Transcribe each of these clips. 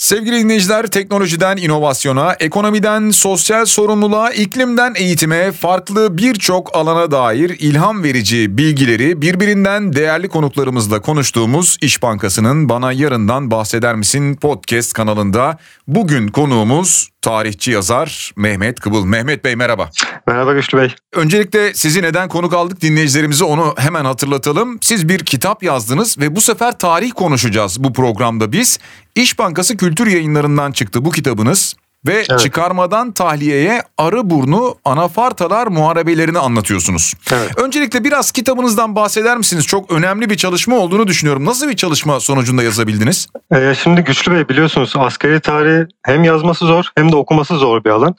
Sevgili dinleyiciler, teknolojiden inovasyona, ekonomiden sosyal sorumluluğa, iklimden eğitime, farklı birçok alana dair ilham verici bilgileri birbirinden değerli konuklarımızla konuştuğumuz İş Bankası'nın Bana Yarından Bahseder Misin podcast kanalında bugün konuğumuz tarihçi yazar Mehmet Kıbıl. Mehmet Bey merhaba. Merhaba Güçlü Bey. Öncelikle sizi neden konuk aldık dinleyicilerimize onu hemen hatırlatalım. Siz bir kitap yazdınız ve bu sefer tarih konuşacağız bu programda biz. İş Bankası Kültür Yayınlarından çıktı bu kitabınız ve evet. çıkarmadan tahliyeye arı burnu anafartalar muharebelerini anlatıyorsunuz. Evet. Öncelikle biraz kitabınızdan bahseder misiniz? Çok önemli bir çalışma olduğunu düşünüyorum. Nasıl bir çalışma sonucunda yazabildiniz? Ee, şimdi Güçlü Bey biliyorsunuz askeri tarihi hem yazması zor hem de okuması zor bir alan.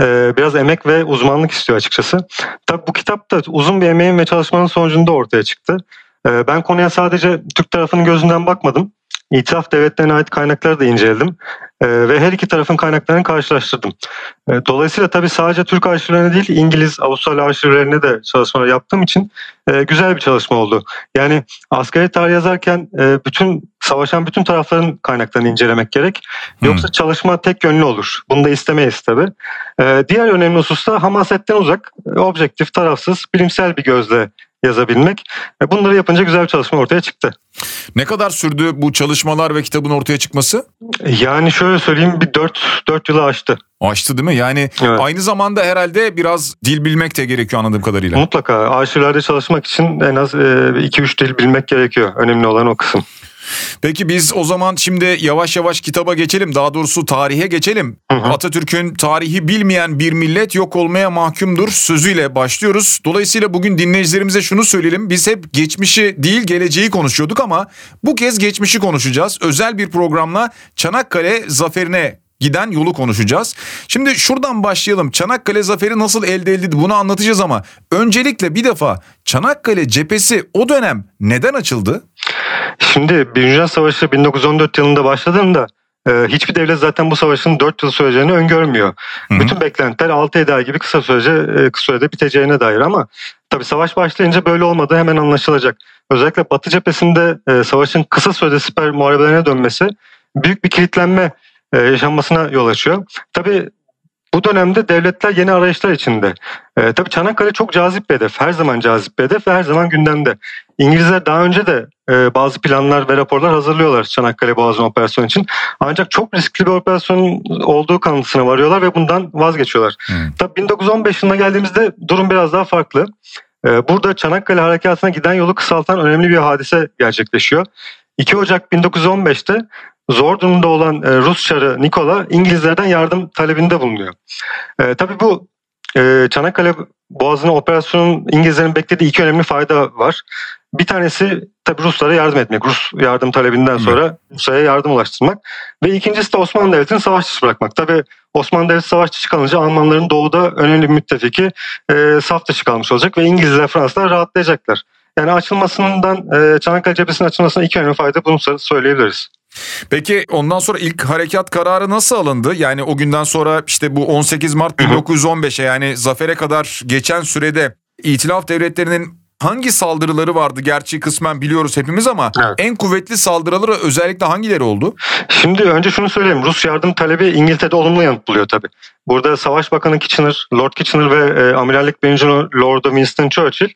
Ee, biraz emek ve uzmanlık istiyor açıkçası. Tabii bu kitap da uzun bir emeğin ve çalışmanın sonucunda ortaya çıktı. Ee, ben konuya sadece Türk tarafının gözünden bakmadım. İtiraf devletlerine ait kaynakları da inceledim e, ve her iki tarafın kaynaklarını karşılaştırdım. E, dolayısıyla tabii sadece Türk arşivlerine değil İngiliz, Avustralya arşivlerine de çalışmalar yaptığım için e, güzel bir çalışma oldu. Yani askeri tarih yazarken e, bütün savaşan bütün tarafların kaynaklarını incelemek gerek. Yoksa hmm. çalışma tek yönlü olur. Bunu da istemeyiz tabii. E, diğer önemli husus da hamasetten uzak, objektif, tarafsız, bilimsel bir gözle yazabilmek. E, bunları yapınca güzel bir çalışma ortaya çıktı. Ne kadar sürdü bu çalışmalar ve kitabın ortaya çıkması? Yani şöyle söyleyeyim bir 4 4 yılı aştı. Aştı değil mi? Yani evet. aynı zamanda herhalde biraz dil bilmek de gerekiyor anladığım kadarıyla. Mutlaka. Arşivlerde çalışmak için en az 2-3 e, dil bilmek gerekiyor. Önemli olan o kısım. Peki biz o zaman şimdi yavaş yavaş kitaba geçelim. Daha doğrusu tarihe geçelim. Atatürk'ün tarihi bilmeyen bir millet yok olmaya mahkumdur sözüyle başlıyoruz. Dolayısıyla bugün dinleyicilerimize şunu söyleyelim. Biz hep geçmişi değil geleceği konuşuyorduk ama bu kez geçmişi konuşacağız. Özel bir programla Çanakkale zaferine giden yolu konuşacağız. Şimdi şuradan başlayalım. Çanakkale zaferi nasıl elde edildi bunu anlatacağız ama öncelikle bir defa Çanakkale cephesi o dönem neden açıldı? Şimdi Birinci Dünya Savaşı 1914 yılında başladığında e, hiçbir devlet zaten bu savaşın 4 yıl süreceğini öngörmüyor. Hı-hı. Bütün beklentiler 6 ay gibi kısa sürece e, kısa sürede biteceğine dair ama tabii savaş başlayınca böyle olmadığı hemen anlaşılacak. Özellikle Batı cephesinde e, savaşın kısa sürede siper muharebelerine dönmesi büyük bir kilitlenme yaşanmasına yol açıyor. Tabii bu dönemde devletler yeni arayışlar içinde. E, tabii Çanakkale çok cazip bir hedef. Her zaman cazip bir hedef ve her zaman gündemde. İngilizler daha önce de e, bazı planlar ve raporlar hazırlıyorlar Çanakkale Boğazı operasyonu için. Ancak çok riskli bir operasyon olduğu kanısına varıyorlar ve bundan vazgeçiyorlar. Hmm. Tabii 1915 yılına geldiğimizde durum biraz daha farklı. E, burada Çanakkale harekatına giden yolu kısaltan önemli bir hadise gerçekleşiyor. 2 Ocak 1915'te zor durumda olan e, Rus çarı Nikola İngilizlerden yardım talebinde bulunuyor. E, tabii bu e, Çanakkale Boğazı'nın operasyonun İngilizlerin beklediği iki önemli fayda var. Bir tanesi tabii Ruslara yardım etmek. Rus yardım talebinden sonra Rusya'ya yardım ulaştırmak. Ve ikincisi de Osmanlı Devleti'ni savaş dışı bırakmak. Tabii Osmanlı Devleti savaş dışı kalınca Almanların doğuda önemli bir müttefiki e, saf dışı kalmış olacak ve İngilizler Fransızlar rahatlayacaklar. Yani açılmasından e, Çanakkale cephesinin açılmasına iki önemli fayda bunu söyleyebiliriz. Peki ondan sonra ilk harekat kararı nasıl alındı? Yani o günden sonra işte bu 18 Mart 1915'e yani zafere kadar geçen sürede İtilaf devletlerinin hangi saldırıları vardı? Gerçi kısmen biliyoruz hepimiz ama evet. en kuvvetli saldırıları özellikle hangileri oldu? Şimdi önce şunu söyleyeyim. Rus yardım talebi İngiltere'de olumlu yanıt buluyor tabii. Burada Savaş Bakanı Kitchener, Lord Kitchener ve e, Amirallik Birinci Lord'u Winston Churchill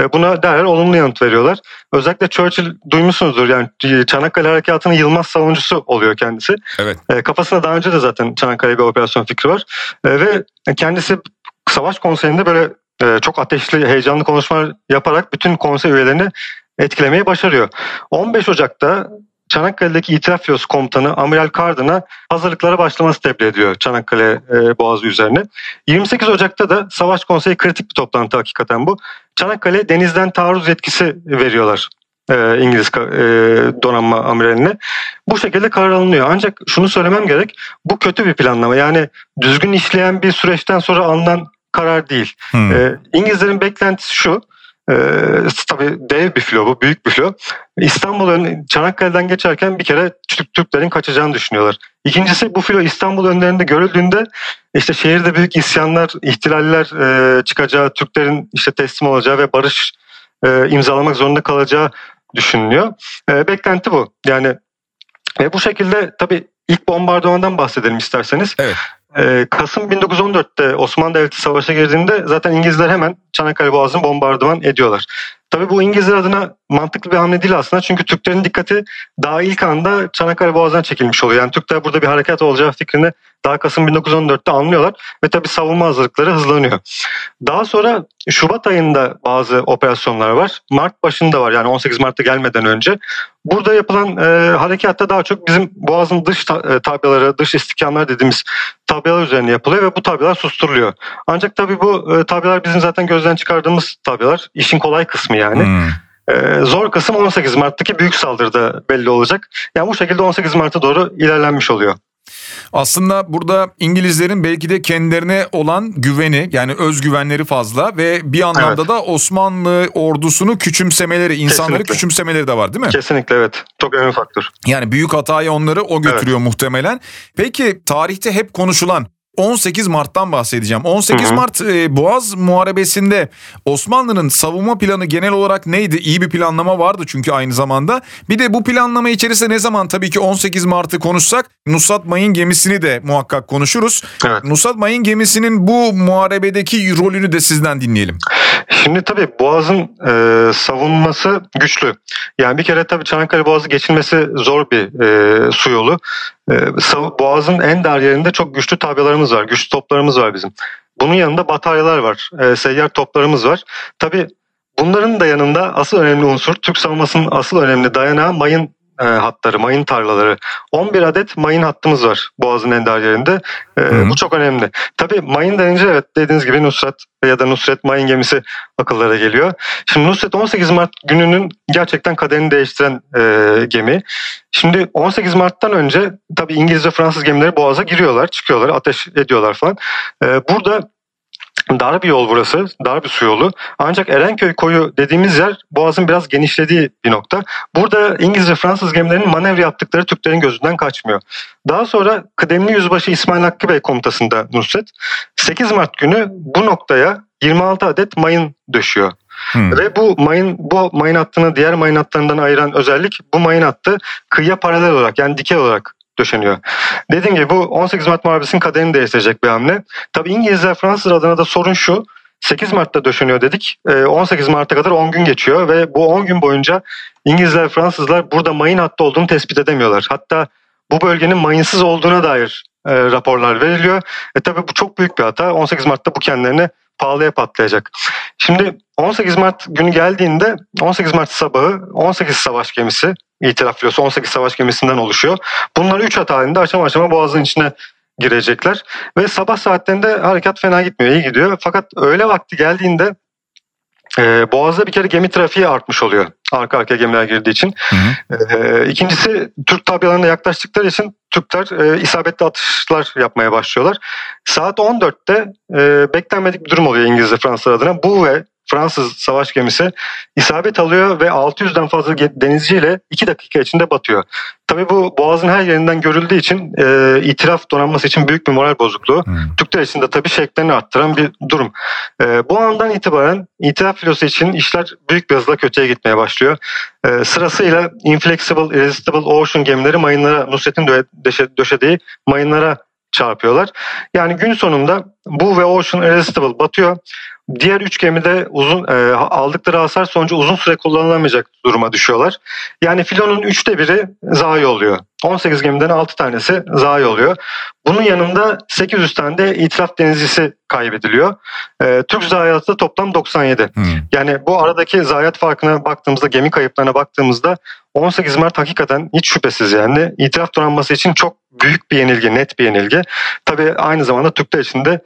e, buna derhal olumlu yanıt veriyorlar. Özellikle Churchill duymuşsunuzdur yani Çanakkale Harekatı'nın Yılmaz savunucusu oluyor kendisi. Evet. E, kafasında daha önce de zaten Çanakkale bir operasyon fikri var. E, ve kendisi Savaş Konseyi'nde böyle e, çok ateşli, heyecanlı konuşmalar yaparak bütün konsey üyelerini etkilemeyi başarıyor. 15 Ocak'ta Çanakkale'deki İtiraf Filosu Komutanı Amiral Cardin'a hazırlıklara başlaması tebliğ ediyor Çanakkale e, Boğazı üzerine. 28 Ocak'ta da Savaş Konseyi kritik bir toplantı hakikaten bu. Çanakkale denizden taarruz yetkisi veriyorlar e, İngiliz e, donanma amiraline. Bu şekilde karar alınıyor. Ancak şunu söylemem gerek. Bu kötü bir planlama. Yani düzgün işleyen bir süreçten sonra alınan karar değil. Hmm. E, İngilizlerin beklentisi şu. E, tabii dev bir filo bu, büyük bir filo. İstanbul Çanakkale'den geçerken bir kere Türk Türklerin kaçacağını düşünüyorlar. İkincisi bu filo İstanbul önlerinde görüldüğünde işte şehirde büyük isyanlar, ihtilaller e, çıkacağı, Türklerin işte teslim olacağı ve barış e, imzalamak zorunda kalacağı düşünülüyor. E, beklenti bu. Yani ve bu şekilde tabii ilk bombardımandan bahsedelim isterseniz. Evet. Ee, Kasım 1914'te Osmanlı Devleti savaşa girdiğinde zaten İngilizler hemen Çanakkale Boğazı'nı bombardıman ediyorlar. Tabii bu İngilizler adına mantıklı bir hamle değil aslında. Çünkü Türklerin dikkati daha ilk anda Çanakkale Boğazı'na çekilmiş oluyor. Yani Türkler burada bir harekat olacağı fikrini daha Kasım 1914'te anlıyorlar. Ve tabii savunma hazırlıkları hızlanıyor. Daha sonra Şubat ayında bazı operasyonlar var. Mart başında var yani 18 Mart'ta gelmeden önce. Burada yapılan e, harekatta daha çok bizim Boğaz'ın dış ta, e, tabyaları, dış istikamlar dediğimiz tabyalar üzerine yapılıyor ve bu tabyalar susturuluyor. Ancak tabii bu e, tabyalar bizim zaten gözden çıkardığımız tabyalar. İşin kolay kısmı yani. Hmm. Ee, zor kısım 18 Mart'taki büyük saldırıda belli olacak. Yani bu şekilde 18 Mart'a doğru ilerlenmiş oluyor. Aslında burada İngilizlerin belki de kendilerine olan güveni yani özgüvenleri fazla ve bir anlamda evet. da Osmanlı ordusunu küçümsemeleri, insanları Kesinlikle. küçümsemeleri de var değil mi? Kesinlikle evet. Çok önemli faktör. Yani büyük hatayı onları o götürüyor evet. muhtemelen. Peki tarihte hep konuşulan 18 Mart'tan bahsedeceğim. 18 hı hı. Mart e, Boğaz Muharebesi'nde Osmanlı'nın savunma planı genel olarak neydi? İyi bir planlama vardı çünkü aynı zamanda. Bir de bu planlama içerisinde ne zaman tabii ki 18 Mart'ı konuşsak Nusrat Mayın gemisini de muhakkak konuşuruz. Evet. Nusrat Mayın gemisinin bu muharebedeki rolünü de sizden dinleyelim. Şimdi tabii Boğaz'ın e, savunması güçlü. Yani bir kere tabii Çanakkale Boğazı geçilmesi zor bir e, su yolu. E, Boğaz'ın en dar yerinde çok güçlü tabyalarımız var, güçlü toplarımız var bizim. Bunun yanında bataryalar var, e, seyyar toplarımız var. Tabii bunların da yanında asıl önemli unsur, Türk savunmasının asıl önemli dayanağı mayın e, hatları, mayın tarlaları. 11 adet mayın hattımız var Boğaz'ın en dar yerinde. E, bu çok önemli. Tabii mayın denince evet dediğiniz gibi Nusret ya da Nusret mayın gemisi akıllara geliyor. Şimdi Nusret 18 Mart gününün gerçekten kaderini değiştiren e, gemi. Şimdi 18 Mart'tan önce tabii İngiliz ve Fransız gemileri Boğaz'a giriyorlar, çıkıyorlar, ateş ediyorlar falan. E, burada Dar bir yol burası, dar bir su yolu. Ancak Erenköy koyu dediğimiz yer Boğaz'ın biraz genişlediği bir nokta. Burada İngiliz ve Fransız gemilerinin manevra yaptıkları Türklerin gözünden kaçmıyor. Daha sonra kıdemli yüzbaşı İsmail Hakkı Bey komutasında Nusret 8 Mart günü bu noktaya 26 adet mayın döşüyor. Hmm. Ve bu mayın bu mayın hattını diğer mayın hatlarından ayıran özellik bu mayın hattı kıyıya paralel olarak yani dikey olarak döşeniyor. Dediğim gibi bu 18 Mart Muharebesi'nin kaderini değiştirecek bir hamle. Tabi İngilizler Fransız adına da sorun şu. 8 Mart'ta döşeniyor dedik. 18 ee, Mart'a kadar 10 gün geçiyor ve bu 10 gün boyunca İngilizler, Fransızlar burada mayın hattı olduğunu tespit edemiyorlar. Hatta bu bölgenin mayınsız olduğuna dair e, raporlar veriliyor. E tabi bu çok büyük bir hata. 18 Mart'ta bu kendilerini pahalıya patlayacak. Şimdi 18 Mart günü geldiğinde 18 Mart sabahı 18 savaş gemisi itiraf filosu 18 savaş gemisinden oluşuyor. Bunlar 3 hat halinde aşama aşama boğazın içine girecekler. Ve sabah saatlerinde harekat fena gitmiyor, iyi gidiyor. Fakat öğle vakti geldiğinde e, Boğaz'da bir kere gemi trafiği artmış oluyor. Arka arkaya gemiler girdiği için. Hı hı. E, ikincisi Türk tabyalarına yaklaştıkları için Türkler e, isabetli atışlar yapmaya başlıyorlar. Saat 14'te e, beklenmedik bir durum oluyor İngiliz ve Fransız adına. Bu ve Fransız savaş gemisi isabet alıyor ve 600'den fazla denizciyle 2 dakika içinde batıyor. Tabii bu Boğaz'ın her yerinden görüldüğü için e, itiraf donanması için büyük bir moral bozukluğu. Hmm. Türkler için de tabii şeklerini arttıran bir durum. E, bu andan itibaren itiraf filosu için işler büyük bir hızla kötüye gitmeye başlıyor. E, sırasıyla Inflexible, Irresistible Ocean gemileri mayınlara, Nusret'in döşediği mayınlara çarpıyorlar. Yani gün sonunda bu ve Ocean Irresistible batıyor. Diğer üç gemide uzun e, aldıkları hasar sonucu uzun süre kullanılamayacak duruma düşüyorlar. Yani filonun üçte biri zayi oluyor. 18 gemiden 6 tanesi zayi oluyor. Bunun yanında 800 tane de itiraf denizcisi kaybediliyor. E, Türk zayiatı toplam 97. Hmm. Yani bu aradaki zayiat farkına baktığımızda, gemi kayıplarına baktığımızda 18 Mart hakikaten hiç şüphesiz yani itiraf donanması için çok büyük bir yenilgi, net bir yenilgi. Tabii aynı zamanda Türkler için de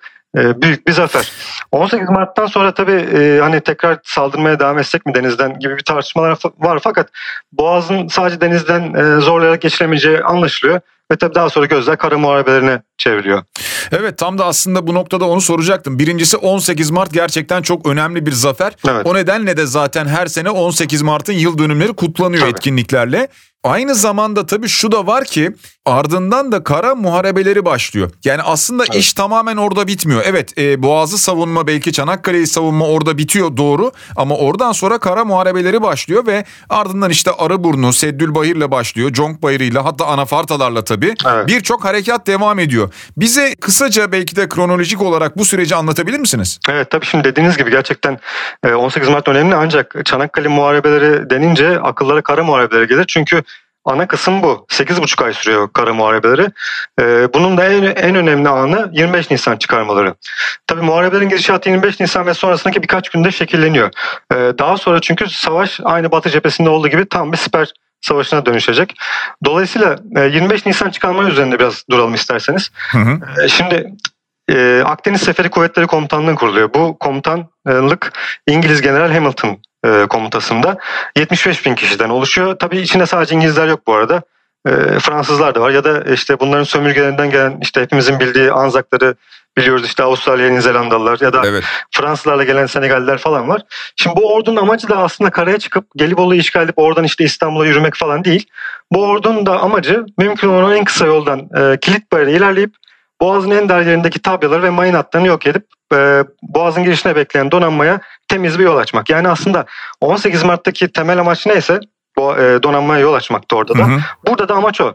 büyük bir zafer. 18 Mart'tan sonra tabii e, hani tekrar saldırmaya devam etsek mi denizden gibi bir tartışmalar var fakat Boğaz'ın sadece denizden e, zorlayarak geçiremeyeceği anlaşılıyor. Ve tabii daha sonra gözler kara muharebelerine çevriliyor. Evet tam da aslında bu noktada onu soracaktım. Birincisi 18 Mart gerçekten çok önemli bir zafer. Evet. O nedenle de zaten her sene 18 Mart'ın yıl dönümleri kutlanıyor tabii. etkinliklerle. Aynı zamanda tabii şu da var ki ardından da kara muharebeleri başlıyor. Yani aslında evet. iş tamamen orada bitmiyor. Evet e, Boğaz'ı savunma belki Çanakkale'yi savunma orada bitiyor doğru ama oradan sonra kara muharebeleri başlıyor ve ardından işte Arıburnu, Seddülbahir'le başlıyor. Conk Bayırı'yla hatta Anafartalarla tabii tabii. Evet. Birçok harekat devam ediyor. Bize kısaca belki de kronolojik olarak bu süreci anlatabilir misiniz? Evet tabii şimdi dediğiniz gibi gerçekten 18 Mart önemli ancak Çanakkale muharebeleri denince akıllara kara muharebeleri gelir. Çünkü Ana kısım bu. 8,5 ay sürüyor kara muharebeleri. Ee, bunun da en, en önemli anı 25 Nisan çıkarmaları. Tabi muharebelerin gidişatı 25 Nisan ve sonrasındaki birkaç günde şekilleniyor. Ee, daha sonra çünkü savaş aynı Batı cephesinde olduğu gibi tam bir siper savaşına dönüşecek. Dolayısıyla 25 e, Nisan çıkarma üzerinde biraz duralım isterseniz. Hı hı. Ee, şimdi e, Akdeniz Seferi Kuvvetleri Komutanlığı kuruluyor. Bu komutanlık İngiliz General Hamilton e, komutasında 75 bin kişiden oluşuyor. Tabii içinde sadece İngilizler yok bu arada. E, Fransızlar da var ya da işte bunların sömürgelerinden gelen işte hepimizin bildiği Anzakları biliyoruz işte Avustralya, Yeni Zelandalılar ya da evet. Fransızlarla gelen Senegaliler falan var. Şimdi bu ordunun amacı da aslında karaya çıkıp Gelibolu'yu işgal edip oradan işte İstanbul'a yürümek falan değil. Bu ordunun da amacı mümkün olan en kısa yoldan e, kilit bayrağı ilerleyip Boğaz'ın en dar yerindeki tabyaları ve mayın hatlarını yok edip e, Boğaz'ın girişine bekleyen donanmaya temiz bir yol açmak. Yani aslında 18 Mart'taki temel amaç neyse bu e, donanmaya yol açmaktı orada da. Hı hı. Burada da amaç o.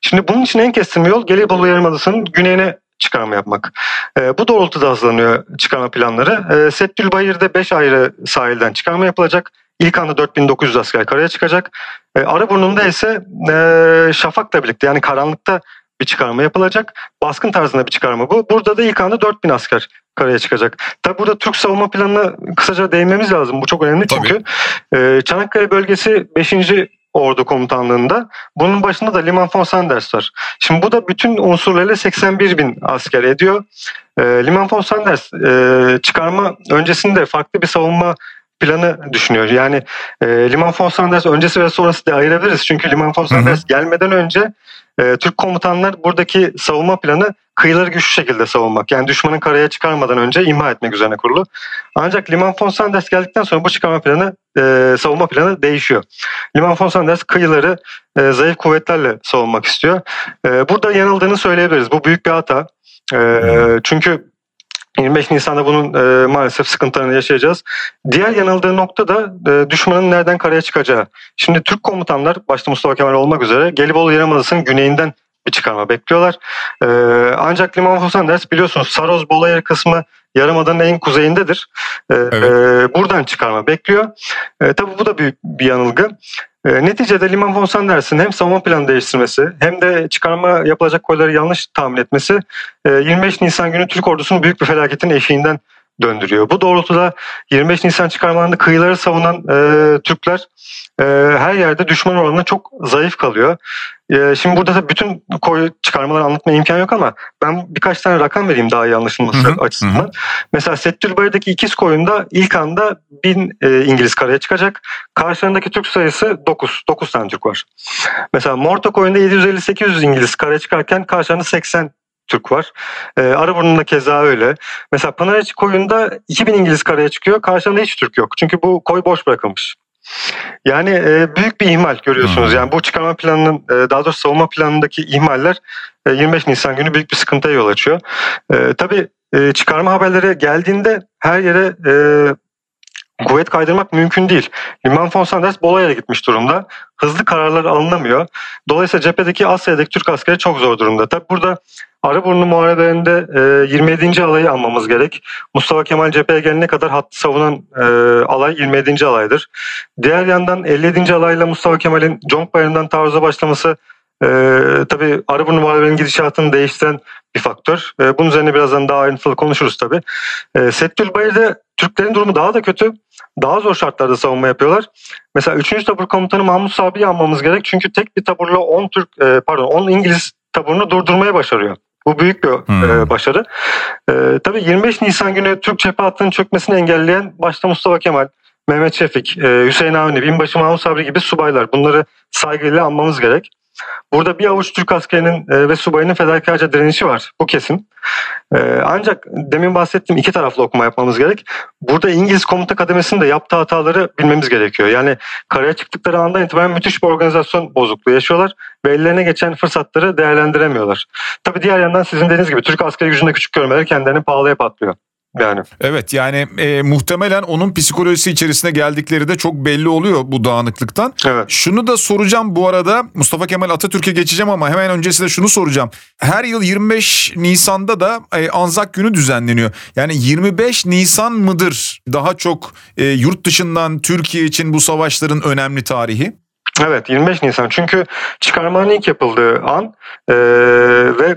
Şimdi bunun için en kestirme yol Gelibolu Yarımadası'nın güneyine çıkarma yapmak. E, bu doğrultuda hazırlanıyor çıkarma planları. E, Settülbayır'da 5 ayrı sahilden çıkarma yapılacak. İlk anda 4900 asker karaya çıkacak. E, Arıburnu'nda ise e, Şafak'la birlikte yani karanlıkta bir çıkarma yapılacak. Baskın tarzında bir çıkarma bu. Burada da ilk anda 4000 asker karaya çıkacak. Tabi burada Türk savunma planına kısaca değinmemiz lazım. Bu çok önemli çünkü e, Çanakkale bölgesi 5. Ordu Komutanlığı'nda. Bunun başında da Liman von Sanders var. Şimdi bu da bütün unsurlarıyla 81 bin asker ediyor. E, Liman von Sanders e, çıkarma öncesinde farklı bir savunma planı düşünüyor. Yani e, Liman von Sanders öncesi ve sonrası da ayırabiliriz. Çünkü Liman von Sanders hı hı. gelmeden önce e, Türk komutanlar buradaki savunma planı kıyıları güçlü şekilde savunmak. Yani düşmanın karaya çıkarmadan önce imha etmek üzerine kurulu. Ancak Liman von Sanders geldikten sonra bu çıkarma planı, e, savunma planı değişiyor. Liman von Sanders kıyıları e, zayıf kuvvetlerle savunmak istiyor. E, burada yanıldığını söyleyebiliriz. Bu büyük bir hata. E, çünkü 25 Nisan'da bunun e, maalesef sıkıntılarını yaşayacağız. Diğer yanıldığı nokta da e, düşmanın nereden karaya çıkacağı. Şimdi Türk komutanlar başta Mustafa Kemal olmak üzere Gelibolu Yarımadası'nın güneyinden bir çıkarma bekliyorlar. E, ancak Liman Fosanders biliyorsunuz Saroz Bolayır kısmı Yarımada'nın en kuzeyindedir. E, evet. e, buradan çıkarma bekliyor. E, tabii bu da büyük bir yanılgı. E, neticede Liman von Sanders'in hem savunma planı değiştirmesi hem de çıkarma yapılacak koyları yanlış tahmin etmesi e, 25 Nisan günü Türk ordusunun büyük bir felaketin eşiğinden döndürüyor. Bu doğrultuda 25 Nisan çıkarmalarında kıyıları savunan e, Türkler e, her yerde düşman oranına çok zayıf kalıyor. E, şimdi burada da bütün çıkarmaları anlatmaya imkan yok ama ben birkaç tane rakam vereyim daha iyi anlaşılması hı hı, açısından. Hı. Mesela Settülbayır'daki ikiz koyunda ilk anda 1000 e, İngiliz karaya çıkacak. Karşılarındaki Türk sayısı 9. 9 tane Türk var. Mesela Morta koyunda 750-800 İngiliz karaya çıkarken karşılarında 80 Türk var. E, Arıburnu'nda keza öyle. Mesela Pınarıcı koyunda 2000 İngiliz karaya çıkıyor. Karşılığında hiç Türk yok. Çünkü bu koy boş bırakılmış. Yani e, büyük bir ihmal görüyorsunuz. Hmm. Yani bu çıkarma planının e, daha doğrusu savunma planındaki ihmaller e, 25 Nisan günü büyük bir sıkıntıya yol açıyor. E, tabii e, çıkarma haberleri geldiğinde her yere e, kuvvet kaydırmak mümkün değil. Liman von Sanders Bola'ya gitmiş durumda. Hızlı kararlar alınamıyor. Dolayısıyla cephedeki Asya'daki Türk askeri çok zor durumda. Tabi burada Arıburnu muharebelerinde e, 27. alayı almamız gerek. Mustafa Kemal cepheye gelene kadar hattı savunan e, alay 27. alaydır. Diğer yandan 57. alayla Mustafa Kemal'in Conk Bayırı'ndan taarruza başlaması e, tabii Arıburnu muharebenin gidişatını değiştiren bir faktör. E, bunun üzerine birazdan daha ayrıntılı konuşuruz tabii. E, Settül Bayır'da Türklerin durumu daha da kötü. Daha zor şartlarda savunma yapıyorlar. Mesela 3. tabur komutanı Mahmut Sabi'yi almamız gerek. Çünkü tek bir taburla 10 Türk e, pardon 10 İngiliz taburunu durdurmaya başarıyor. Bu büyük bir hmm. e, başarı. E, tabii 25 Nisan günü Türk cephe hattının çökmesini engelleyen başta Mustafa Kemal, Mehmet Şefik, e, Hüseyin Avni, Binbaşı Mahmut Sabri gibi subaylar. Bunları saygıyla anmamız gerek. Burada bir avuç Türk askerinin e, ve subayının fedakarca direnişi var. Bu kesin. E, ancak demin bahsettiğim iki taraflı okuma yapmamız gerek. Burada İngiliz komuta kademesinin de yaptığı hataları bilmemiz gerekiyor. Yani karaya çıktıkları andan itibaren müthiş bir organizasyon bozukluğu yaşıyorlar ve ellerine geçen fırsatları değerlendiremiyorlar. Tabii diğer yandan sizin dediğiniz gibi Türk askeri gücünde küçük görmeleri kendilerini pahalıya patlıyor. Yani. Evet yani e, muhtemelen onun psikolojisi içerisine geldikleri de çok belli oluyor bu dağınıklıktan. Evet. Şunu da soracağım bu arada Mustafa Kemal Atatürk'e geçeceğim ama hemen öncesinde şunu soracağım. Her yıl 25 Nisan'da da e, Anzak Günü düzenleniyor. Yani 25 Nisan mıdır daha çok e, yurt dışından Türkiye için bu savaşların önemli tarihi? Evet 25 Nisan çünkü çıkarmanın ilk yapıldığı an e, ve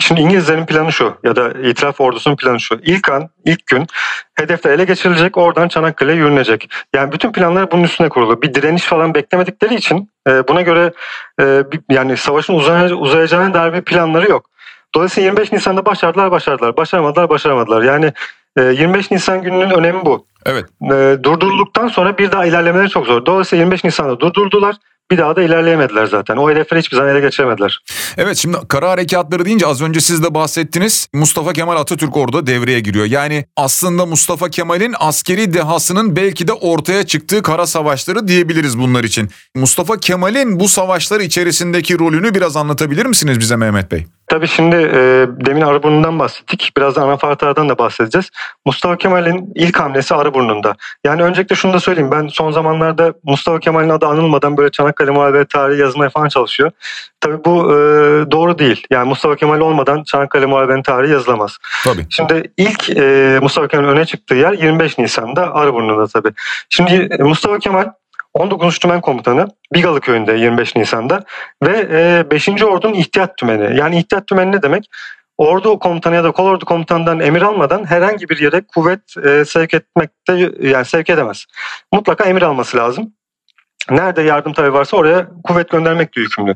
Şimdi İngilizlerin planı şu ya da itiraf ordusunun planı şu. İlk an, ilk gün hedefler ele geçirilecek oradan Çanakkale yürünecek. Yani bütün planlar bunun üstüne kurulu. Bir direniş falan beklemedikleri için e, buna göre e, bir, yani savaşın uzay, uzayacağına dair bir planları yok. Dolayısıyla 25 Nisan'da başardılar başardılar. Başaramadılar başaramadılar. Yani 25 e, Nisan gününün önemi bu. Evet. Durdurulduktan sonra bir daha ilerlemeleri çok zor. Dolayısıyla 25 Nisan'da durdurdular bir daha da ilerleyemediler zaten. O hedefleri hiçbir zaman ele geçiremediler. Evet şimdi kara harekatları deyince az önce siz de bahsettiniz. Mustafa Kemal Atatürk orada devreye giriyor. Yani aslında Mustafa Kemal'in askeri dehasının belki de ortaya çıktığı kara savaşları diyebiliriz bunlar için. Mustafa Kemal'in bu savaşlar içerisindeki rolünü biraz anlatabilir misiniz bize Mehmet Bey? Tabii şimdi e, demin Arıburnu'ndan bahsettik. Biraz da Anafartar'dan da bahsedeceğiz. Mustafa Kemal'in ilk hamlesi Arıburnu'nda. Yani öncelikle şunu da söyleyeyim. Ben son zamanlarda Mustafa Kemal'in adı anılmadan böyle Çanakkale Muharebeti tarihi yazmaya falan çalışıyor. Tabii bu e, doğru değil. Yani Mustafa Kemal olmadan Çanakkale Muharebeti tarihi yazılamaz. Tabii. Şimdi ilk e, Mustafa Kemal'in öne çıktığı yer 25 Nisan'da Arıburnu'da tabii. Şimdi Mustafa Kemal 19. Tümen Komutanı Bigalı Köyü'nde 25 Nisan'da ve 5. E, Ordu'nun ihtiyat tümeni. Yani ihtiyat tümeni ne demek? Ordu komutanı ya da kolordu komutanından emir almadan herhangi bir yere kuvvet e, sevk etmekte yani sevk edemez. Mutlaka emir alması lazım. Nerede yardım tabi varsa oraya kuvvet göndermekle yükümlü.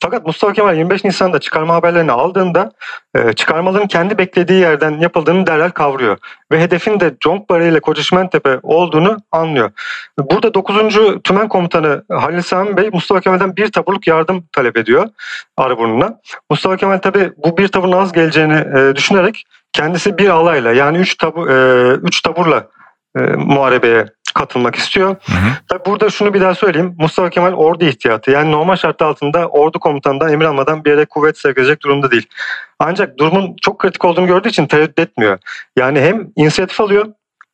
Fakat Mustafa Kemal 25 Nisan'da çıkarma haberlerini aldığında e, çıkarmaların kendi beklediği yerden yapıldığını derhal kavruyor. Ve hedefin de Conkbari ile Kocaşmentepe olduğunu anlıyor. Burada 9. Tümen Komutanı Halil Sami Bey Mustafa Kemal'den bir taburluk yardım talep ediyor Arıburnu'na. Mustafa Kemal tabi bu bir taburun az geleceğini e, düşünerek kendisi bir alayla yani 3 tabu, e, üç taburla muharebeye katılmak istiyor. Hı hı. Tabii burada şunu bir daha söyleyeyim. Mustafa Kemal ordu ihtiyatı. Yani normal şartlar altında ordu komutanından emir almadan bir yere kuvvet sevk edecek durumda değil. Ancak durumun çok kritik olduğunu gördüğü için tereddüt etmiyor. Yani hem inisiyatif alıyor,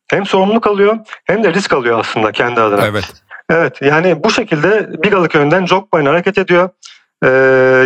hem sorumluluk alıyor, hem de risk alıyor aslında kendi adına. Evet. Evet yani bu şekilde Bigalı köyünden Jokbay'ın hareket ediyor. Ee,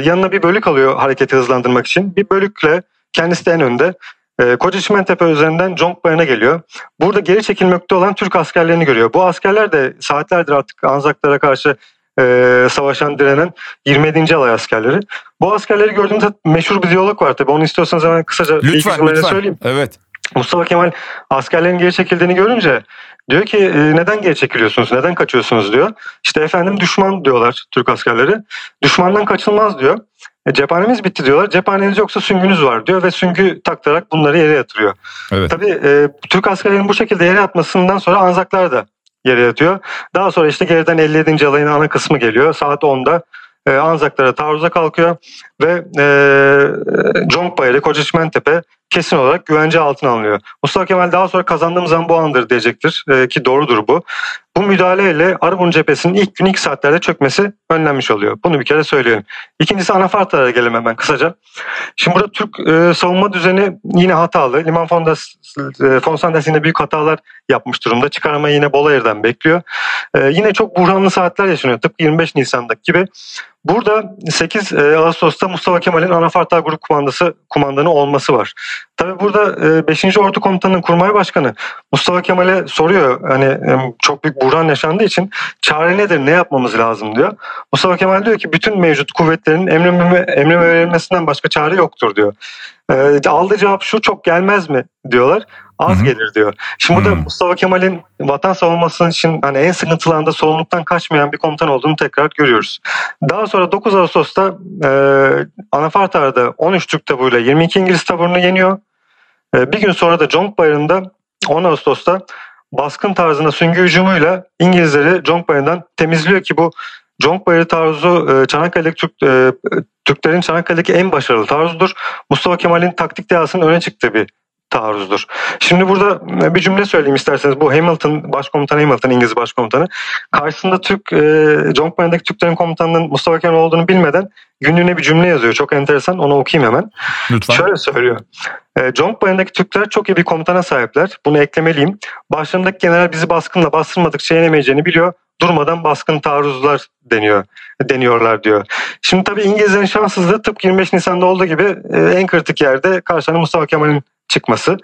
yanına bir bölük alıyor hareketi hızlandırmak için. Bir bölükle kendisi de en önde. E, Koca Çimentepe üzerinden Jonkbayır'a geliyor. Burada geri çekilmekte olan Türk askerlerini görüyor. Bu askerler de saatlerdir artık Anzaklara karşı e, savaşan direnen 27. alay askerleri. Bu askerleri gördüğümde meşhur bir diyalog var tabii. Onu istiyorsanız hemen kısaca lütfen, lütfen. söyleyeyim. Evet. Mustafa Kemal askerlerin geri çekildiğini görünce diyor ki e, neden geri çekiliyorsunuz, neden kaçıyorsunuz diyor. İşte efendim düşman diyorlar Türk askerleri. Düşmandan kaçılmaz diyor. E, cephanemiz bitti diyorlar. Cephaneniz yoksa süngünüz var diyor ve süngü taktırarak bunları yere yatırıyor. Evet. Tabii e, Türk askerlerinin bu şekilde yere yatmasından sonra Anzaklar da yere yatıyor. Daha sonra işte geriden 57. alayın ana kısmı geliyor. Saat 10'da e, Anzaklara taarruza kalkıyor ve e, Conkbayırı, Kocaçmentepe kesin olarak güvence altına alınıyor. Mustafa Kemal daha sonra kazandığım zaman bu andır diyecektir e, ki doğrudur bu. Bu müdahaleyle Arabun cephesinin ilk gün ilk saatlerde çökmesi önlenmiş oluyor. Bunu bir kere söyleyelim. İkincisi anafartlara gelelim hemen kısaca. Şimdi burada Türk e, savunma düzeni yine hatalı. Liman Fondas, e, yine büyük hatalar yapmış durumda. Çıkarmayı yine Bolayır'dan bekliyor. E, yine çok buhranlı saatler yaşanıyor. Tıpkı 25 Nisan'daki gibi. Burada 8 e, Ağustos'ta Mustafa Kemal'in Anafartar Grup Kumandası kumandanı olması var. Tabii burada 5. E, Ordu Komutanı'nın kurmay başkanı Mustafa Kemal'e soruyor hani e, çok büyük buhran yaşandığı için çare nedir ne yapmamız lazım diyor. Mustafa Kemal diyor ki bütün mevcut kuvvetlerin emrime, emrime verilmesinden başka çare yoktur diyor. Aldığı cevap şu çok gelmez mi diyorlar az Hı-hı. gelir diyor. Şimdi burada Mustafa Kemal'in vatan savunması için hani en sıkıntılı anda sorumluluktan kaçmayan bir komutan olduğunu tekrar görüyoruz. Daha sonra 9 Ağustos'ta e, Anafartar'da 13 Türk taburuyla 22 İngiliz taburunu yeniyor. E, bir gün sonra da Conk Bayırı'nda 10 Ağustos'ta baskın tarzında süngü hücumuyla İngilizleri Conk Bayırı'ndan temizliyor ki bu Conk Bayırı taarruzu e, Çanakkale'deki Türk, e, Türklerin Çanakkale'deki en başarılı taarruzudur. Mustafa Kemal'in taktik dehasının öne çıktığı bir taarruzdur. Şimdi burada e, bir cümle söyleyeyim isterseniz. Bu Hamilton, başkomutan Hamilton, İngiliz başkomutanı. Karşısında Türk, e, Jongbay'ındaki Türklerin komutanının Mustafa Kemal olduğunu bilmeden günlüğüne bir cümle yazıyor. Çok enteresan. Onu okuyayım hemen. Lütfen. Şöyle söylüyor. E, Jongbay'ındaki Türkler çok iyi bir komutana sahipler. Bunu eklemeliyim. Başlarındaki general bizi baskınla bastırmadıkça yenemeyeceğini biliyor durmadan baskın taarruzlar deniyor deniyorlar diyor. Şimdi tabii İngilizlerin şanssızlığı tıpkı 25 Nisan'da olduğu gibi e, en kritik yerde karşılarına Mustafa Kemal'in çıkması.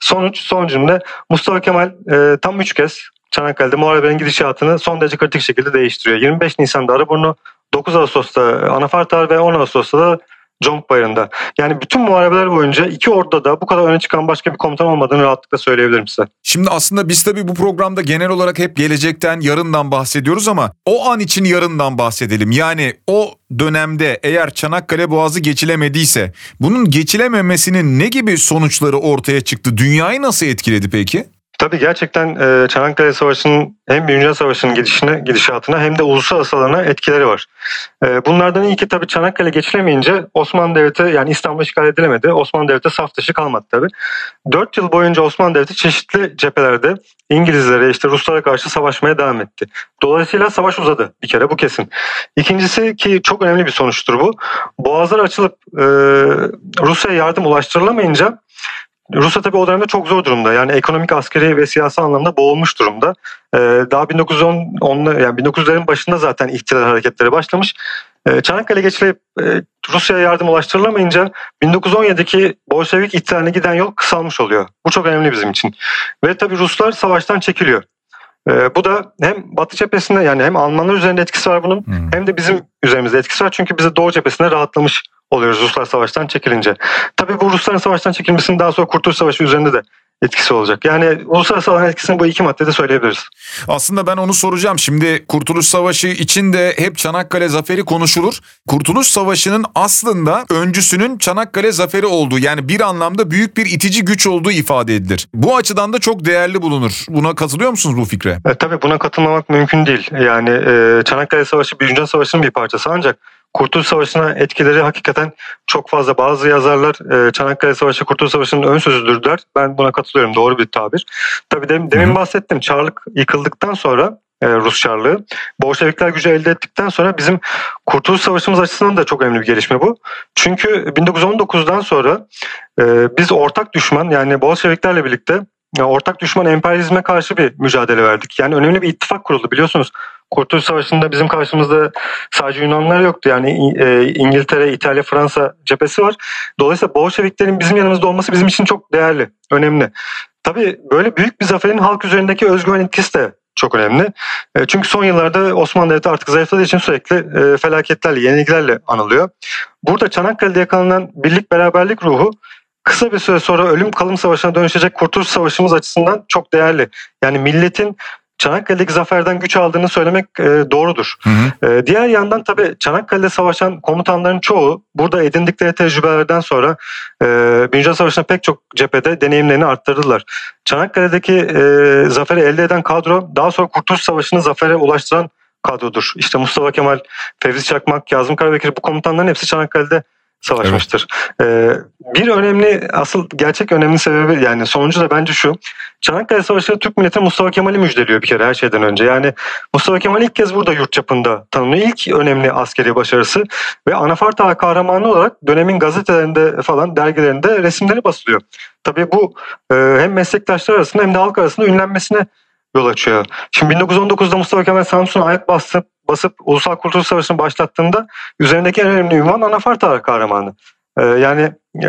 Sonuç son cümle Mustafa Kemal e, tam 3 kez Çanakkale'de muharebenin gidişatını son derece kritik şekilde değiştiriyor. 25 Nisan'da Arıburnu, 9 Ağustos'ta Anafartar ve 10 Ağustos'ta da Conk Bayırı'nda. Yani bütün muharebeler boyunca iki orduda da bu kadar öne çıkan başka bir komutan olmadığını rahatlıkla söyleyebilirim size. Şimdi aslında biz tabii bu programda genel olarak hep gelecekten, yarından bahsediyoruz ama o an için yarından bahsedelim. Yani o dönemde eğer Çanakkale Boğazı geçilemediyse bunun geçilememesinin ne gibi sonuçları ortaya çıktı? Dünyayı nasıl etkiledi peki? Tabii gerçekten e, Çanakkale Savaşı'nın hem Birinci Savaşı'nın gidişine, gidişatına hem de uluslararası alana etkileri var. E, bunlardan ilki tabii Çanakkale geçilemeyince Osmanlı Devleti yani İstanbul işgal edilemedi. Osmanlı Devleti saf dışı kalmadı tabii. Dört yıl boyunca Osmanlı Devleti çeşitli cephelerde İngilizlere işte Ruslara karşı savaşmaya devam etti. Dolayısıyla savaş uzadı bir kere bu kesin. İkincisi ki çok önemli bir sonuçtur bu. Boğazlar açılıp e, Rusya'ya yardım ulaştırılamayınca Rusya tabii o dönemde çok zor durumda. Yani ekonomik, askeri ve siyasi anlamda boğulmuş durumda. Ee, daha 1910 yani 1900'lerin başında zaten ihtilal hareketleri başlamış. Ee, Çanakkale geçilip e, Rusya'ya yardım ulaştırılamayınca 1917'deki Bolşevik ihtilaline giden yol kısalmış oluyor. Bu çok önemli bizim için. Ve tabii Ruslar savaştan çekiliyor. Ee, bu da hem Batı cephesinde yani hem Almanlar üzerinde etkisi var bunun hmm. hem de bizim üzerimizde etkisi var. Çünkü bize Doğu cephesinde rahatlamış oluyoruz Ruslar savaştan çekilince. Tabii bu Rusların savaştan çekilmesinin daha sonra Kurtuluş Savaşı üzerinde de etkisi olacak. Yani uluslararası alan etkisini bu iki maddede söyleyebiliriz. Aslında ben onu soracağım. Şimdi Kurtuluş Savaşı için de hep Çanakkale Zaferi konuşulur. Kurtuluş Savaşı'nın aslında öncüsünün Çanakkale Zaferi olduğu yani bir anlamda büyük bir itici güç olduğu ifade edilir. Bu açıdan da çok değerli bulunur. Buna katılıyor musunuz bu fikre? E, tabii buna katılmamak mümkün değil. Yani e, Çanakkale Savaşı Birinci Savaşı'nın bir parçası ancak Kurtuluş Savaşı'na etkileri hakikaten çok fazla. Bazı yazarlar e, Çanakkale Savaşı Kurtuluş Savaşı'nın ön sözüdür Ben buna katılıyorum. Doğru bir tabir. Tabii demin, demin bahsettim. Çarlık yıkıldıktan sonra e, Rus Çarlığı. Bolşevikler gücü elde ettikten sonra bizim Kurtuluş Savaşımız açısından da çok önemli bir gelişme bu. Çünkü 1919'dan sonra e, biz ortak düşman yani Bolşeviklerle birlikte ortak düşman emperyalizme karşı bir mücadele verdik. Yani önemli bir ittifak kuruldu biliyorsunuz. Kurtuluş Savaşı'nda bizim karşımızda sadece Yunanlar yoktu. Yani e, İngiltere, İtalya, Fransa cephesi var. Dolayısıyla Bolşeviklerin bizim yanımızda olması bizim için çok değerli, önemli. Tabii böyle büyük bir zaferin halk üzerindeki özgüven etkisi de çok önemli. E, çünkü son yıllarda Osmanlı Devleti artık zayıfladığı için sürekli e, felaketlerle, yenilgilerle anılıyor. Burada Çanakkale'de yakalanan birlik beraberlik ruhu kısa bir süre sonra ölüm kalım savaşına dönüşecek Kurtuluş Savaşımız açısından çok değerli. Yani milletin Çanakkale'deki zaferden güç aldığını söylemek e, doğrudur. Hı hı. E, diğer yandan tabii Çanakkale'de savaşan komutanların çoğu burada edindikleri tecrübelerden sonra e, Birinci Savaşı'nda pek çok cephede deneyimlerini arttırdılar. Çanakkale'deki e, zaferi elde eden kadro daha sonra Kurtuluş Savaşı'nı zafere ulaştıran kadrodur. İşte Mustafa Kemal, Fevzi Çakmak, Yazım Karabekir bu komutanların hepsi Çanakkale'de savaşmıştır. Evet. Ee, bir önemli asıl gerçek önemli sebebi yani sonucu da bence şu. Çanakkale Savaşı Türk milleti Mustafa Kemal'i müjdeliyor bir kere her şeyden önce. Yani Mustafa Kemal ilk kez burada yurt çapında tanınıyor. İlk önemli askeri başarısı ve Anafart Ağa kahramanı olarak dönemin gazetelerinde falan dergilerinde resimleri basılıyor. Tabii bu e, hem meslektaşlar arasında hem de halk arasında ünlenmesine yol açıyor. Şimdi 1919'da Mustafa Kemal Samsun'a ayak basıp basıp Ulusal Kurtuluş Savaşı'nı başlattığında üzerindeki en önemli ünvan Anafart kahramanı. Ee, yani e,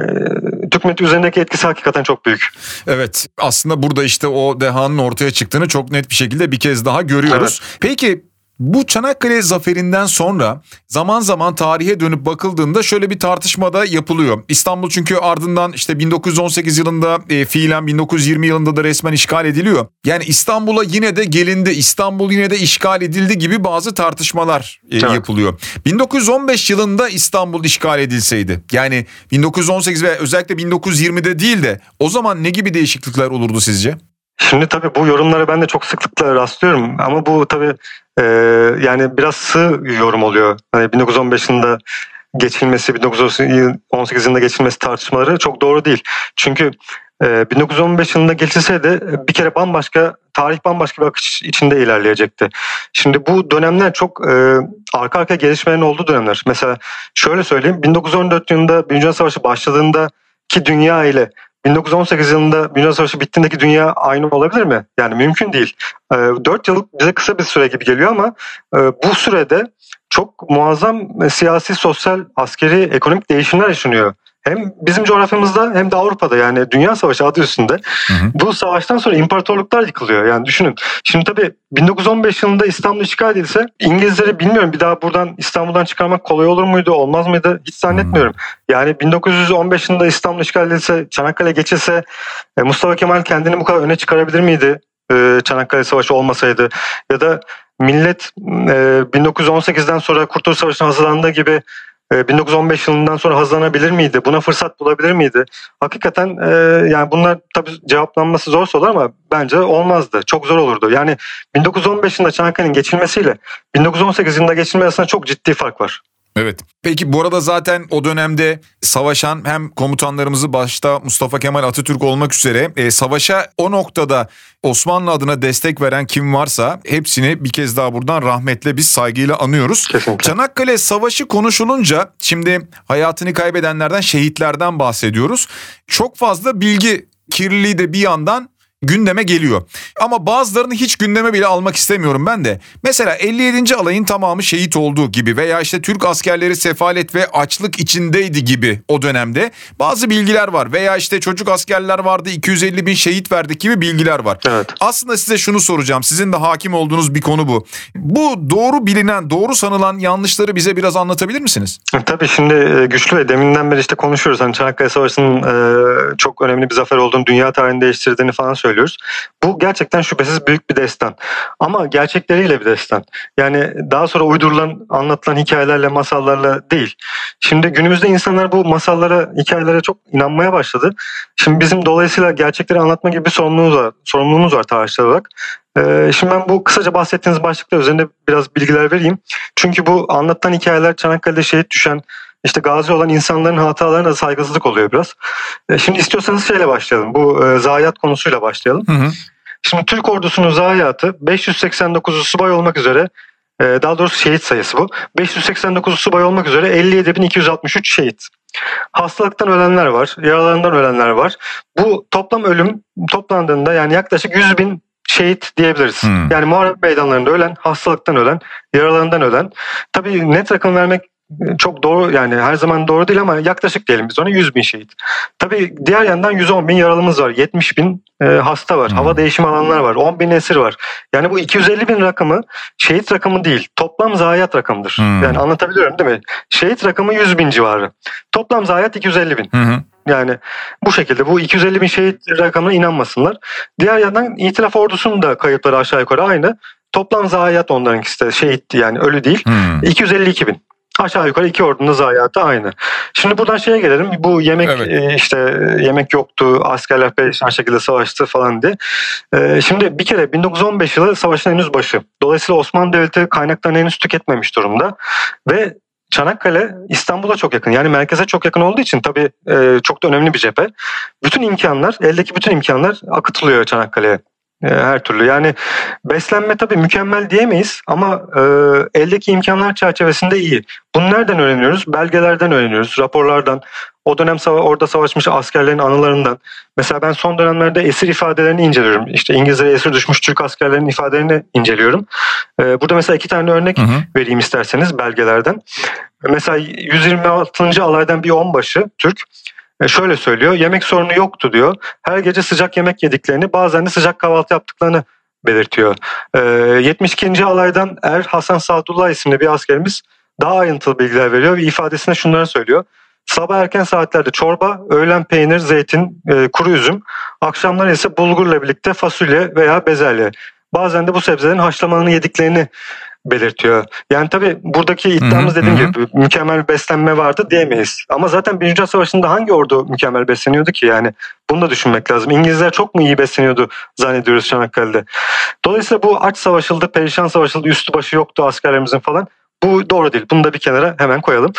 Türk milleti üzerindeki etkisi hakikaten çok büyük. Evet aslında burada işte o dehanın ortaya çıktığını çok net bir şekilde bir kez daha görüyoruz. Evet. Peki bu Çanakkale zaferinden sonra zaman zaman tarihe dönüp bakıldığında şöyle bir tartışma da yapılıyor. İstanbul çünkü ardından işte 1918 yılında e, fiilen 1920 yılında da resmen işgal ediliyor. Yani İstanbul'a yine de gelindi, İstanbul yine de işgal edildi gibi bazı tartışmalar e, evet. yapılıyor. 1915 yılında İstanbul işgal edilseydi yani 1918 ve özellikle 1920'de değil de o zaman ne gibi değişiklikler olurdu sizce? Şimdi tabii bu yorumlara ben de çok sıklıkla rastlıyorum ama bu tabii e, yani biraz sığ yorum oluyor. Hani 1915 yılında geçilmesi 1918 yılında geçilmesi tartışmaları çok doğru değil. Çünkü 1915 yılında geçilseydi bir kere bambaşka tarih bambaşka bir akış içinde ilerleyecekti. Şimdi bu dönemler çok e, arka arka gelişmelerin olduğu dönemler. Mesela şöyle söyleyeyim 1914 yılında Birinci Dünya Savaşı başladığında ki dünya ile 1918 yılında Dünya Savaşı bittiğindeki dünya aynı olabilir mi? Yani mümkün değil. E, 4 yıl bize kısa bir süre gibi geliyor ama e, bu sürede çok muazzam siyasi, sosyal, askeri, ekonomik değişimler yaşanıyor hem bizim coğrafyamızda hem de Avrupa'da yani Dünya Savaşı adı üstünde hı hı. bu savaştan sonra imparatorluklar yıkılıyor. Yani düşünün. Şimdi tabii 1915 yılında İstanbul işgal edilse İngilizleri bilmiyorum bir daha buradan İstanbul'dan çıkarmak kolay olur muydu olmaz mıydı hiç zannetmiyorum. Hı. Yani 1915 yılında İstanbul işgal edilse Çanakkale geçilse e, Mustafa Kemal kendini bu kadar öne çıkarabilir miydi? E, Çanakkale Savaşı olmasaydı ya da millet 1918'den e, sonra Kurtuluş Savaşı'na hazırlandığı gibi 1915 ee, yılından sonra hazırlanabilir miydi? Buna fırsat bulabilir miydi? Hakikaten e, yani bunlar tabii cevaplanması zor sorular ama bence olmazdı. Çok zor olurdu. Yani 1915 yılında Çanakkale'nin geçilmesiyle 1918 yılında geçilmesi arasında çok ciddi fark var. Evet. Peki bu arada zaten o dönemde savaşan hem komutanlarımızı başta Mustafa Kemal Atatürk olmak üzere e, savaşa o noktada Osmanlı adına destek veren kim varsa hepsini bir kez daha buradan rahmetle biz saygıyla anıyoruz. Kesinlikle. Çanakkale Savaşı konuşulunca şimdi hayatını kaybedenlerden şehitlerden bahsediyoruz. Çok fazla bilgi kirliliği de bir yandan gündeme geliyor. Ama bazılarını hiç gündeme bile almak istemiyorum ben de. Mesela 57. alayın tamamı şehit olduğu gibi veya işte Türk askerleri sefalet ve açlık içindeydi gibi o dönemde bazı bilgiler var. Veya işte çocuk askerler vardı 250 bin şehit verdik gibi bilgiler var. Evet. Aslında size şunu soracağım. Sizin de hakim olduğunuz bir konu bu. Bu doğru bilinen, doğru sanılan yanlışları bize biraz anlatabilir misiniz? E, tabii şimdi e, güçlü ve deminden beri işte konuşuyoruz. Hani Çanakkale Savaşı'nın e, çok önemli bir zafer olduğunu, dünya tarihini değiştirdiğini falan söylüyoruz söylüyoruz. Bu gerçekten şüphesiz büyük bir destan. Ama gerçekleriyle bir destan. Yani daha sonra uydurulan, anlatılan hikayelerle, masallarla değil. Şimdi günümüzde insanlar bu masallara, hikayelere çok inanmaya başladı. Şimdi bizim dolayısıyla gerçekleri anlatma gibi bir sorumluluğumuz var, sorumluluğumuz var tarihçiler olarak. Ee, şimdi ben bu kısaca bahsettiğiniz başlıklar üzerinde biraz bilgiler vereyim. Çünkü bu anlatılan hikayeler Çanakkale'de şehit düşen işte gazi olan insanların hatalarına saygısızlık oluyor biraz. E, şimdi istiyorsanız şeyle başlayalım. Bu e, zayiat konusuyla başlayalım. Hı hı. Şimdi Türk ordusunun zayiatı 589 subay olmak üzere e, daha doğrusu şehit sayısı bu. 589 subay olmak üzere 57.263 şehit. Hastalıktan ölenler var, yaralarından ölenler var. Bu toplam ölüm toplandığında yani yaklaşık 100 bin şehit diyebiliriz. Hmm. Yani muharebe meydanlarında ölen, hastalıktan ölen, yaralarından ölen. Tabii net rakam vermek çok doğru yani her zaman doğru değil ama yaklaşık diyelim biz ona 100 bin şehit. Tabii diğer yandan 110 bin yaralımız var. 70 bin e, hasta var. Hmm. Hava değişim alanlar var. 10 bin esir var. Yani bu 250 bin rakamı şehit rakamı değil. Toplam zayiat rakamıdır. Hmm. Yani anlatabiliyorum değil mi? Şehit rakamı 100 bin civarı. Toplam zayiat 250 bin. Hmm. Yani bu şekilde bu 250 bin şehit rakamına inanmasınlar. Diğer yandan itilaf ordusunun da kayıpları aşağı yukarı aynı. Toplam zayiat onlarınkisi de şehitti yani ölü değil. Hmm. 252 bin. Aşağı yukarı iki ordunun zayiatı aynı. Şimdi buradan şeye gelelim. Bu yemek evet. e, işte yemek yoktu, askerler perişan şekilde savaştı falan diye. E, şimdi bir kere 1915 yılı savaşın henüz başı. Dolayısıyla Osmanlı Devleti kaynaklarını henüz tüketmemiş durumda. Ve Çanakkale İstanbul'a çok yakın. Yani merkeze çok yakın olduğu için tabii e, çok da önemli bir cephe. Bütün imkanlar, eldeki bütün imkanlar akıtılıyor Çanakkale'ye. E, her türlü. Yani beslenme tabii mükemmel diyemeyiz ama e, eldeki imkanlar çerçevesinde iyi. Bunu nereden öğreniyoruz? Belgelerden öğreniyoruz, raporlardan. O dönem sava orada savaşmış askerlerin anılarından. Mesela ben son dönemlerde esir ifadelerini inceliyorum. İşte İngilizlere esir düşmüş Türk askerlerinin ifadelerini inceliyorum. E, burada mesela iki tane örnek hı hı. vereyim isterseniz belgelerden. Mesela 126. alaydan bir onbaşı Türk e şöyle söylüyor. Yemek sorunu yoktu diyor. Her gece sıcak yemek yediklerini bazen de sıcak kahvaltı yaptıklarını belirtiyor. E, 72. alaydan Er Hasan Sadullah isimli bir askerimiz daha ayrıntılı bilgiler veriyor ve ifadesinde şunları söylüyor. Sabah erken saatlerde çorba, öğlen peynir, zeytin, e, kuru üzüm, akşamlar ise bulgurla birlikte fasulye veya bezelye. Bazen de bu sebzelerin haşlamalarını yediklerini belirtiyor. Yani tabii buradaki iddiamız dediğim gibi mükemmel beslenme vardı diyemeyiz. Ama zaten Birinci Dünya Savaşı'nda hangi ordu mükemmel besleniyordu ki yani? Bunu da düşünmek lazım. İngilizler çok mu iyi besleniyordu zannediyoruz Çanakkale'de. Dolayısıyla bu aç savaşıldı, perişan savaşıldı, üstü başı yoktu askerlerimizin falan. Bu doğru değil. Bunu da bir kenara hemen koyalım.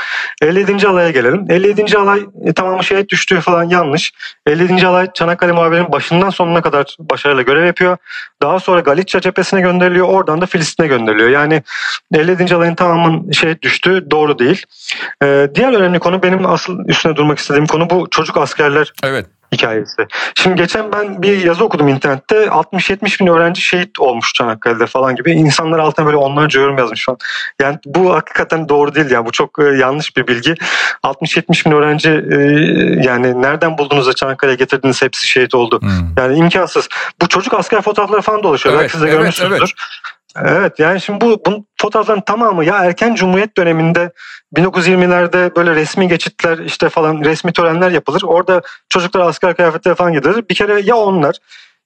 57. alaya gelelim. 57. alay e, tamamı şehit düştüğü falan yanlış. 57. alay Çanakkale muhabirin başından sonuna kadar başarıyla görev yapıyor. Daha sonra Galicia cephesine gönderiliyor. Oradan da Filistin'e gönderiliyor. Yani 57. alayın tamamının şehit düştüğü doğru değil. Ee, diğer önemli konu benim asıl üstüne durmak istediğim konu bu çocuk askerler Evet. Hikayesi. Şimdi geçen ben bir yazı okudum internette. 60-70 bin öğrenci şehit olmuş Çanakkale'de falan gibi. İnsanlar altına böyle onlarca yorum yazmış falan. Yani bu hakikaten doğru değil yani. Bu çok e, yanlış bir bilgi. 60-70 bin öğrenci e, yani nereden buldunuz da Çanakkale'ye getirdiniz hepsi şehit oldu. Hmm. Yani imkansız. Bu çocuk asker fotoğrafları falan dolaşıyor. Evet, Belki siz de evet, görmüşsünüzdür. evet. Evet yani şimdi bu, bu fotoğrafların tamamı ya erken cumhuriyet döneminde 1920'lerde böyle resmi geçitler işte falan resmi törenler yapılır. Orada çocuklar asker kıyafetleri falan gidilir. Bir kere ya onlar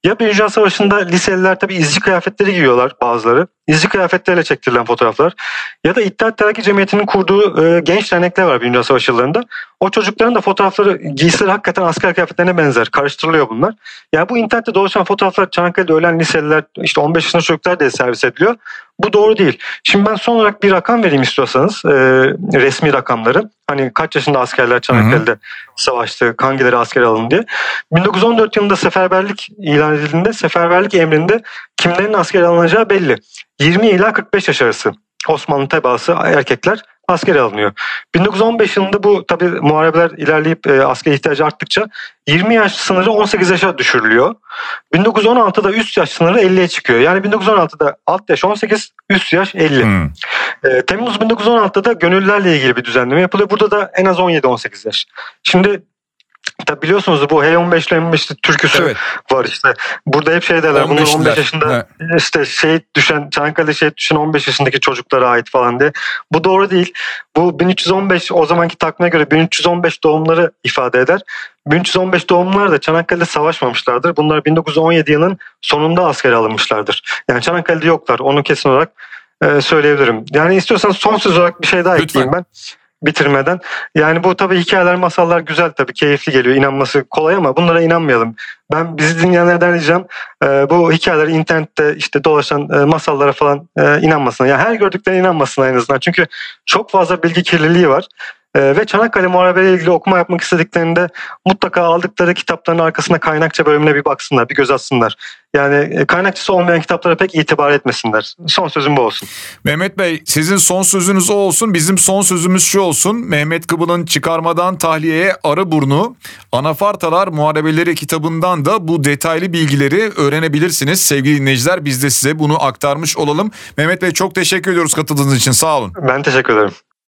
ya Birinci Dünya Savaşı'nda liseliler tabii izci kıyafetleri giyiyorlar bazıları. İzci kıyafetleriyle çektirilen fotoğraflar. Ya da İttihat Terakki Cemiyeti'nin kurduğu e, genç dernekler var Birinci Dünya Savaşı yıllarında. O çocukların da fotoğrafları, giysileri hakikaten asker kıyafetlerine benzer. Karıştırılıyor bunlar. Yani bu internette dolaşan fotoğraflar Çanakkale'de ölen liseliler, işte 15 yaşında çocuklar diye servis ediliyor. Bu doğru değil. Şimdi ben son olarak bir rakam vereyim istiyorsanız. E, resmi rakamları. Hani kaç yaşında askerler Çanakkale'de savaştı, hangileri asker alındı diye. 1914 yılında seferberlik ilan edildiğinde seferberlik emrinde kimlerin asker alınacağı belli. 20 ila 45 yaş arası Osmanlı tebaası erkekler askere alınıyor. 1915 yılında bu tabi muharebeler ilerleyip e, asker ihtiyacı arttıkça 20 yaş sınırı 18 yaşa düşürülüyor. 1916'da üst yaş sınırı 50'ye çıkıyor. Yani 1916'da alt yaş 18, üst yaş 50. Hmm. E, Temmuz 1916'da da gönüllülerle ilgili bir düzenleme yapılıyor. Burada da en az 17-18 yaş. Şimdi Tabi biliyorsunuz bu H15 ile M15'li türküsü Evet. var işte. Burada hep şey derler. Bunlar 15'liler. 15 yaşında işte şehit düşen Çanakkale şehit düşen 15 yaşındaki çocuklara ait falan diye. Bu doğru değil. Bu 1315 o zamanki takvime göre 1315 doğumları ifade eder. 1315 doğumlular da Çanakkale'de savaşmamışlardır. Bunlar 1917 yılının sonunda askere alınmışlardır. Yani Çanakkale'de yoklar. Onu kesin olarak e, söyleyebilirim. Yani istiyorsanız son söz olarak bir şey daha Lütfen. ekleyeyim ben bitirmeden. Yani bu tabii hikayeler, masallar güzel tabii keyifli geliyor. İnanması kolay ama bunlara inanmayalım. Ben bizi dinleyenlerden ricam e, bu hikayeler internette işte dolaşan e, masallara falan e, inanmasın. Yani her gördüklerine inanmasın en azından. Çünkü çok fazla bilgi kirliliği var. E, ve Çanakkale Muharebe'yle ilgili okuma yapmak istediklerinde mutlaka aldıkları kitapların arkasına kaynakça bölümüne bir baksınlar, bir göz atsınlar. Yani e, kaynakçısı olmayan kitaplara pek itibar etmesinler. Son sözüm bu olsun. Mehmet Bey sizin son sözünüz o olsun. Bizim son sözümüz şu olsun. Mehmet Kıbıl'ın Çıkarmadan Tahliyeye Arı Burnu Anafartalar Muharebeleri kitabından da bu detaylı bilgileri öğrenebilirsiniz. Sevgili dinleyiciler biz de size bunu aktarmış olalım. Mehmet Bey çok teşekkür ediyoruz katıldığınız için sağ olun. Ben teşekkür ederim.